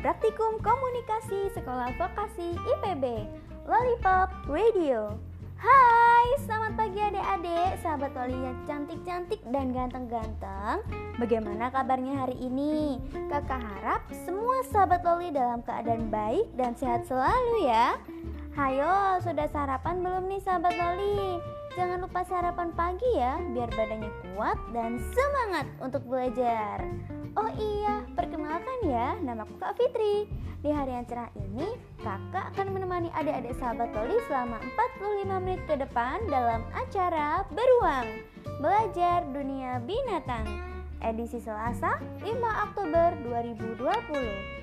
Praktikum Komunikasi Sekolah Vokasi IPB Lollipop Radio Hai, selamat pagi adik-adik, sahabat Loli yang cantik-cantik dan ganteng-ganteng Bagaimana kabarnya hari ini? Kakak harap semua sahabat Loli dalam keadaan baik dan sehat selalu ya Hayo, sudah sarapan belum nih sahabat Loli? Jangan lupa sarapan pagi ya, biar badannya kuat dan semangat untuk belajar Oh iya, perkenalkan ya, namaku Kak Fitri di hari yang cerah ini, kakak akan menemani adik-adik sahabat Loli selama 45 menit ke depan dalam acara Beruang Belajar Dunia Binatang edisi Selasa 5 Oktober 2020.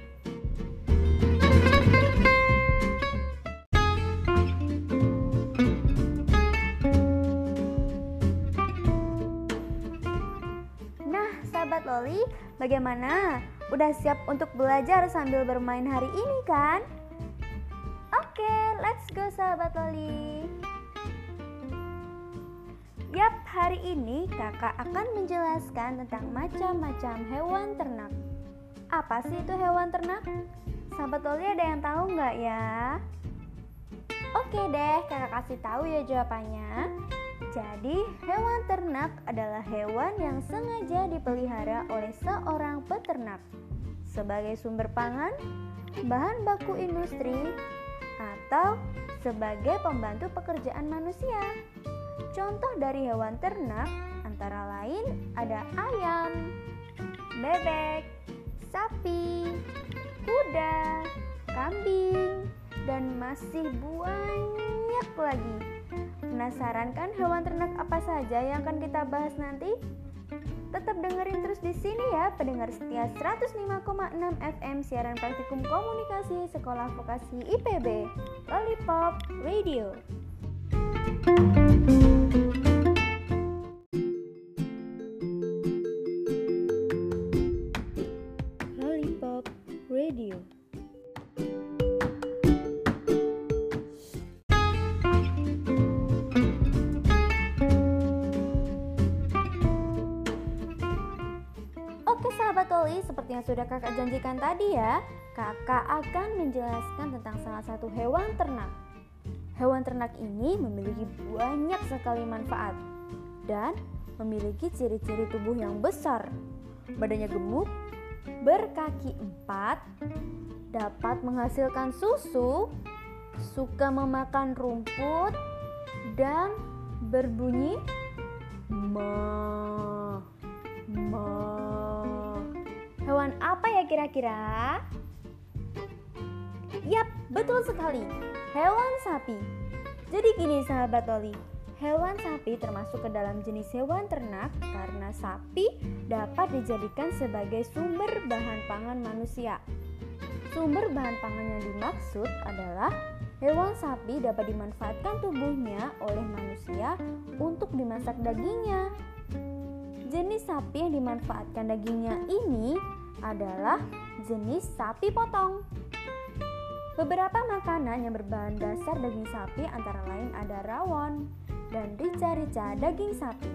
Loli, bagaimana? Udah siap untuk belajar sambil bermain hari ini kan? Oke, let's go sahabat Loli. Yap, hari ini kakak akan menjelaskan tentang macam-macam hewan ternak. Apa sih itu hewan ternak? Sahabat Loli ada yang tahu nggak ya? Oke deh, kakak kasih tahu ya jawabannya. Jadi, hewan ternak adalah hewan yang sengaja dipelihara oleh seorang peternak sebagai sumber pangan, bahan baku industri, atau sebagai pembantu pekerjaan manusia. Contoh dari hewan ternak antara lain ada ayam, bebek, sapi, kuda, kambing, dan masih banyak lagi. Penasaran kan hewan ternak apa saja yang akan kita bahas nanti? Tetap dengerin terus di sini ya, pendengar setia 105,6 FM siaran praktikum komunikasi Sekolah Vokasi IPB, Lollipop Radio. Lollipop sudah kakak janjikan tadi ya, kakak akan menjelaskan tentang salah satu hewan ternak. Hewan ternak ini memiliki banyak sekali manfaat dan memiliki ciri-ciri tubuh yang besar. Badannya gemuk, berkaki empat, dapat menghasilkan susu, suka memakan rumput, dan berbunyi ma ma. Hewan apa ya kira-kira? Yap, betul sekali. Hewan sapi. Jadi gini sahabat Oli, hewan sapi termasuk ke dalam jenis hewan ternak karena sapi dapat dijadikan sebagai sumber bahan pangan manusia. Sumber bahan pangan yang dimaksud adalah hewan sapi dapat dimanfaatkan tubuhnya oleh manusia untuk dimasak dagingnya. Jenis sapi yang dimanfaatkan dagingnya ini adalah jenis sapi potong. Beberapa makanan yang berbahan dasar daging sapi antara lain ada rawon dan rica-rica daging sapi.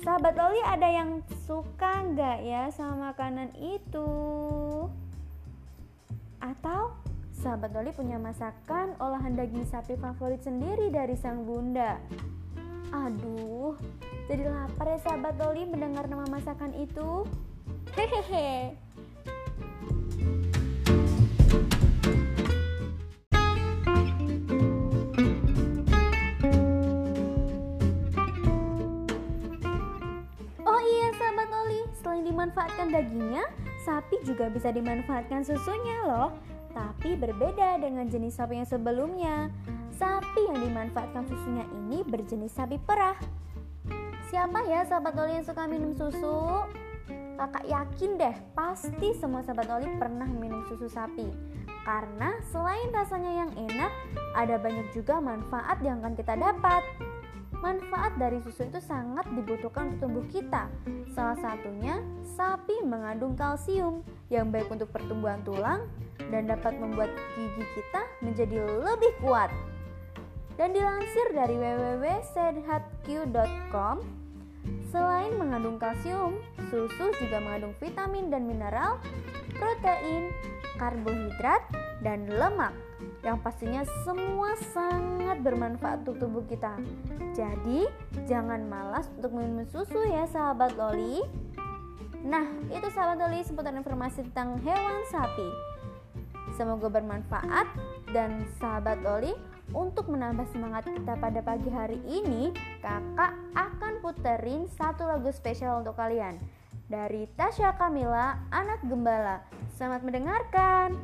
Sahabat Loli ada yang suka nggak ya sama makanan itu? Atau sahabat Loli punya masakan olahan daging sapi favorit sendiri dari sang bunda? Aduh, jadi lapar ya sahabat Loli mendengar nama masakan itu. Hehehe. Oh iya sahabat Loli, selain dimanfaatkan dagingnya, sapi juga bisa dimanfaatkan susunya loh. Tapi berbeda dengan jenis sapi yang sebelumnya. Sapi yang dimanfaatkan susunya ini berjenis sapi perah. Siapa ya sahabat Loli yang suka minum susu? Kakak yakin deh, pasti semua sahabat Loli pernah minum susu sapi. Karena selain rasanya yang enak, ada banyak juga manfaat yang akan kita dapat. Manfaat dari susu itu sangat dibutuhkan untuk tubuh kita. Salah satunya, sapi mengandung kalsium yang baik untuk pertumbuhan tulang dan dapat membuat gigi kita menjadi lebih kuat. Dan dilansir dari www.sehatq.com, selain mengandung kalsium, susu juga mengandung vitamin dan mineral, protein, karbohidrat, dan lemak yang pastinya semua sangat bermanfaat untuk tubuh kita. Jadi, jangan malas untuk minum susu ya sahabat Loli. Nah, itu sahabat Loli seputar informasi tentang hewan sapi. Semoga bermanfaat dan sahabat Loli untuk menambah semangat kita pada pagi hari ini, kakak akan puterin satu lagu spesial untuk kalian dari Tasya Kamila, anak gembala. Selamat mendengarkan.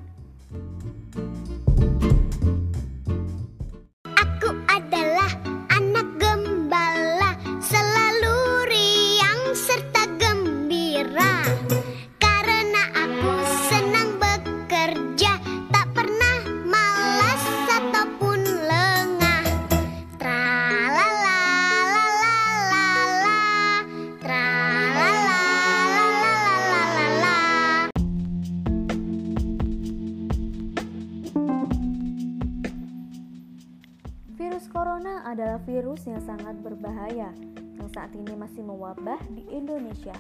Sangat berbahaya yang saat ini masih mewabah di Indonesia.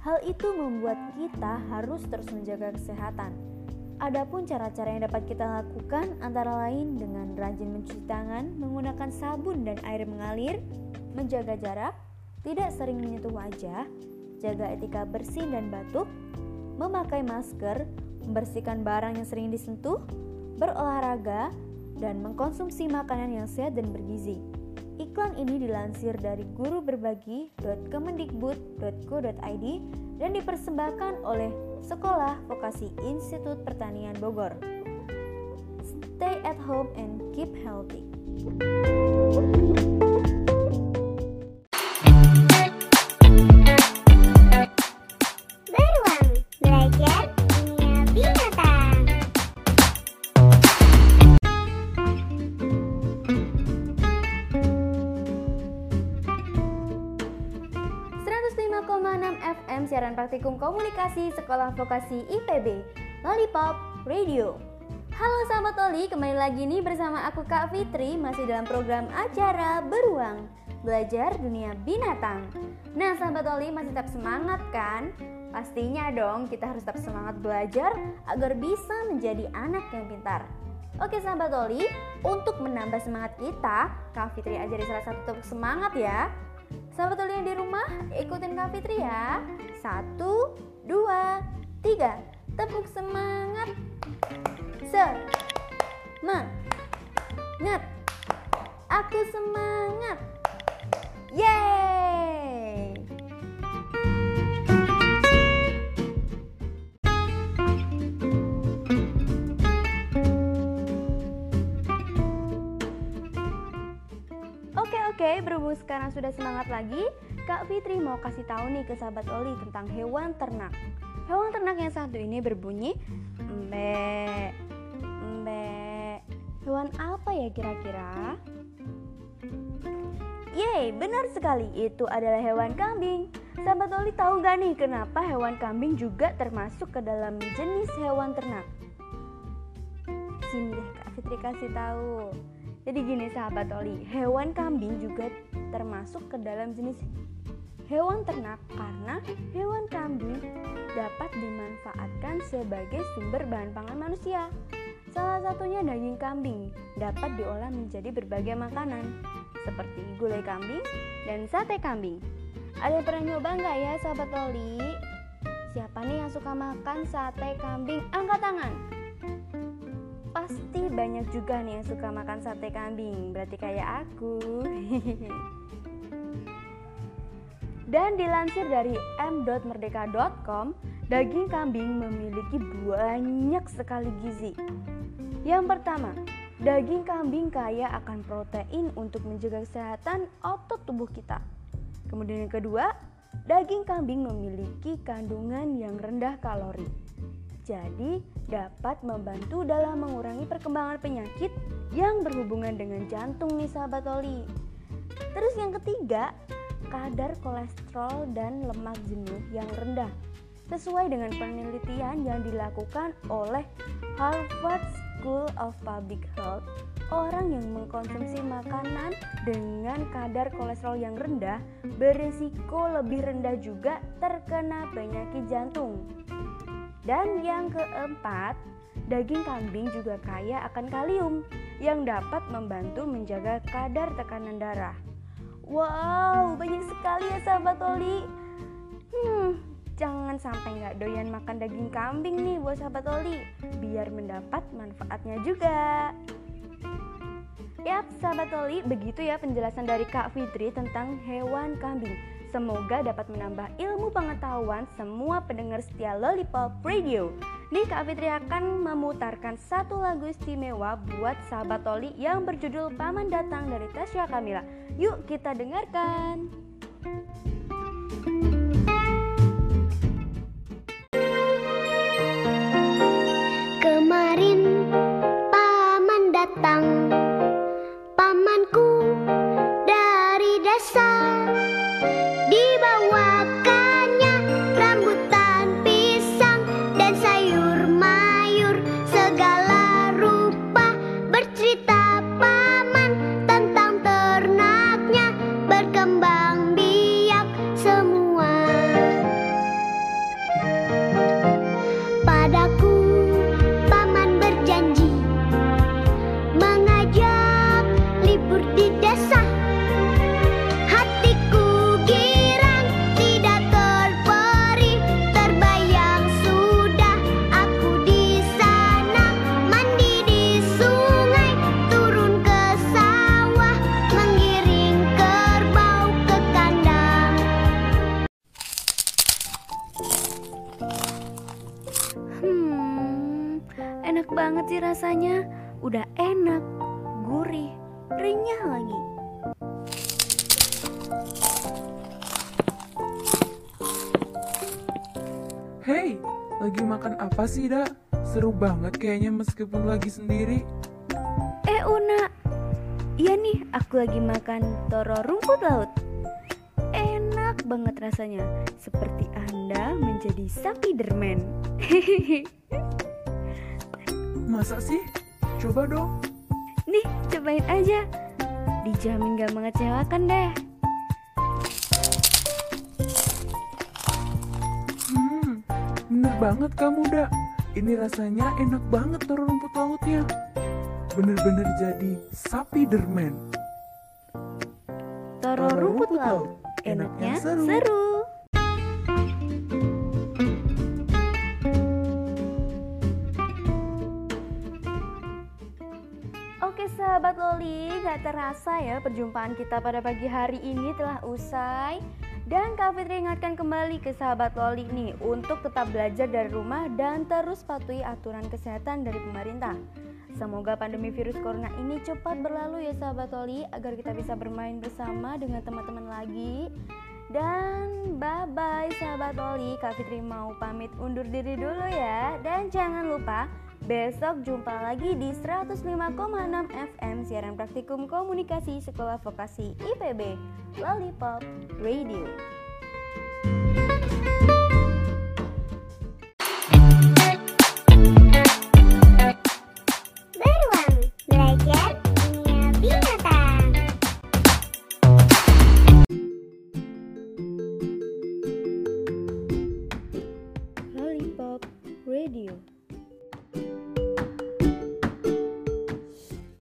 Hal itu membuat kita harus terus menjaga kesehatan. Adapun cara-cara yang dapat kita lakukan antara lain dengan rajin mencuci tangan, menggunakan sabun dan air mengalir, menjaga jarak, tidak sering menyentuh wajah, jaga etika bersih dan batuk, memakai masker, membersihkan barang yang sering disentuh, berolahraga, dan mengkonsumsi makanan yang sehat dan bergizi. Iklan ini dilansir dari guruberbagi.kemendikbud.go.id dan dipersembahkan oleh Sekolah Vokasi Institut Pertanian Bogor. Stay at home and keep healthy. Siaran praktikum komunikasi Sekolah Vokasi IPB, Lollipop Radio. Halo sahabat Loli, kembali lagi nih bersama aku Kak Fitri masih dalam program acara Beruang, Belajar Dunia Binatang. Nah sahabat Loli masih tetap semangat kan? Pastinya dong kita harus tetap semangat belajar agar bisa menjadi anak yang pintar. Oke sahabat Loli, untuk menambah semangat kita, Kak Fitri ajari salah satu topik semangat ya. Sahabat yang di rumah, ikutin Kak Fitri ya. Satu, dua, tiga. Tepuk semangat. Semangat. Aku semangat. Yeay! Oke berhubung sekarang sudah semangat lagi, Kak Fitri mau kasih tahu nih ke sahabat Oli tentang hewan ternak. Hewan ternak yang satu ini berbunyi mbe, mbe. Hewan apa ya kira-kira? Yeay, benar sekali, itu adalah hewan kambing. Sahabat Oli tahu gak nih kenapa hewan kambing juga termasuk ke dalam jenis hewan ternak? Sini deh Kak Fitri kasih tahu. Jadi gini sahabat Oli, hewan kambing juga termasuk ke dalam jenis hewan ternak karena hewan kambing dapat dimanfaatkan sebagai sumber bahan pangan manusia. Salah satunya daging kambing dapat diolah menjadi berbagai makanan seperti gulai kambing dan sate kambing. Ada pernah nyoba nggak ya sahabat Oli? Siapa nih yang suka makan sate kambing? Angkat tangan. Pasti banyak juga nih yang suka makan sate kambing, berarti kayak aku. Dan dilansir dari m.merdeka.com, daging kambing memiliki banyak sekali gizi. Yang pertama, daging kambing kaya akan protein untuk menjaga kesehatan otot tubuh kita. Kemudian yang kedua, daging kambing memiliki kandungan yang rendah kalori. Jadi, dapat membantu dalam mengurangi perkembangan penyakit yang berhubungan dengan jantung nih sahabat Oli. Terus yang ketiga, kadar kolesterol dan lemak jenuh yang rendah. Sesuai dengan penelitian yang dilakukan oleh Harvard School of Public Health, orang yang mengkonsumsi makanan dengan kadar kolesterol yang rendah berisiko lebih rendah juga terkena penyakit jantung. Dan yang keempat, daging kambing juga kaya akan kalium yang dapat membantu menjaga kadar tekanan darah. Wow, banyak sekali ya sahabat Oli. Hmm, jangan sampai nggak doyan makan daging kambing nih buat sahabat Oli, biar mendapat manfaatnya juga. Yap, sahabat Oli, begitu ya penjelasan dari Kak Fitri tentang hewan kambing. Semoga dapat menambah ilmu pengetahuan semua pendengar setia Lollipop Radio. Nih Kak Fitri akan memutarkan satu lagu istimewa buat sahabat Toli yang berjudul Paman Datang dari Tasya Kamila. Yuk kita dengarkan. Kemarin Udah enak, gurih, renyah lagi. Hei, lagi makan apa sih, Da? Seru banget kayaknya meskipun lagi sendiri. Eh Una, iya nih aku lagi makan toro rumput laut. Enak banget rasanya, seperti Anda menjadi sapi dermen. Masa sih? Coba dong. nih, cobain aja. Dijamin gak mengecewakan deh. Hmm, bener banget kamu, Da. Ini rasanya enak banget telur rumput lautnya. Bener-bener jadi sapi dermen. Toro rumput rumput laut, Enaknya seru. seru. Loli, gak terasa ya perjumpaan kita pada pagi hari ini telah usai. Dan Kak Fitri ingatkan kembali ke sahabat Loli nih Untuk tetap belajar dari rumah dan terus patuhi aturan kesehatan dari pemerintah. Semoga pandemi virus corona ini cepat berlalu ya sahabat Loli Agar kita bisa bermain bersama dengan teman-teman lagi. Dan bye bye sahabat Loli. Kak Fitri mau pamit undur diri dulu ya. Dan jangan lupa Besok jumpa lagi di 105,6 FM siaran praktikum komunikasi Sekolah Vokasi IPB Lollipop Radio.